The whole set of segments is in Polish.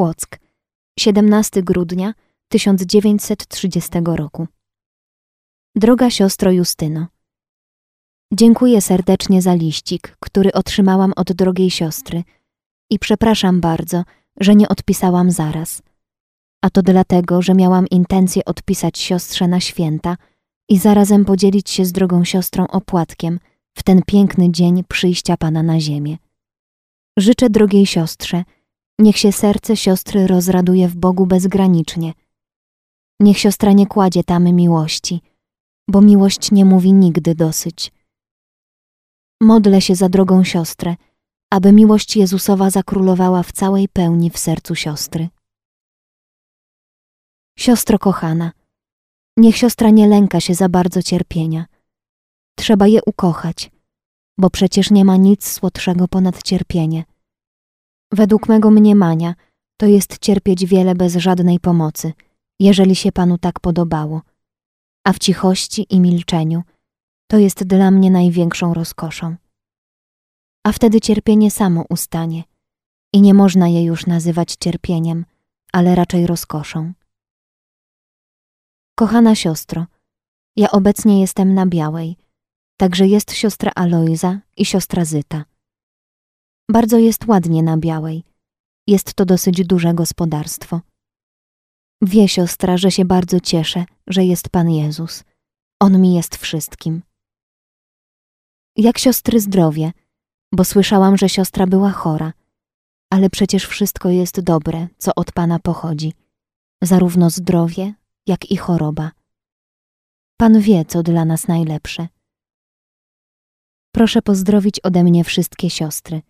Płock, 17 grudnia 1930 roku. Droga siostro Justyno, dziękuję serdecznie za liścik, który otrzymałam od drogiej siostry i przepraszam bardzo, że nie odpisałam zaraz. A to dlatego, że miałam intencję odpisać siostrze na święta i zarazem podzielić się z drogą siostrą opłatkiem w ten piękny dzień przyjścia Pana na ziemię. Życzę drogiej siostrze, niech się serce siostry rozraduje w Bogu bezgranicznie. Niech siostra nie kładzie tamy miłości, bo miłość nie mówi nigdy dosyć. Modlę się za drogą siostrę, aby miłość Jezusowa zakrólowała w całej pełni w sercu siostry. Siostro kochana, niech siostra nie lęka się za bardzo cierpienia. Trzeba je ukochać, bo przecież nie ma nic słodszego ponad cierpienie. Według mego mniemania to jest cierpieć wiele bez żadnej pomocy, jeżeli się Panu tak podobało, a w cichości i milczeniu to jest dla mnie największą rozkoszą. A wtedy cierpienie samo ustanie i nie można je już nazywać cierpieniem, ale raczej rozkoszą. Kochana siostro, ja obecnie jestem na Białej, także jest siostra Alojza i siostra Zyta. Bardzo jest ładnie na Białej. Jest to dosyć duże gospodarstwo. Wie siostra, że się bardzo cieszę, że jest Pan Jezus. On mi jest wszystkim. Jak siostry zdrowie, bo słyszałam, że siostra była chora, ale przecież wszystko jest dobre, co od Pana pochodzi, zarówno zdrowie, jak i choroba. Pan wie, co dla nas najlepsze. Proszę pozdrowić ode mnie wszystkie siostry.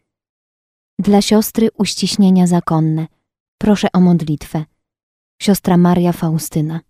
Dla siostry uściśnienia zakonne. Proszę o modlitwę. Siostra Maria Faustyna.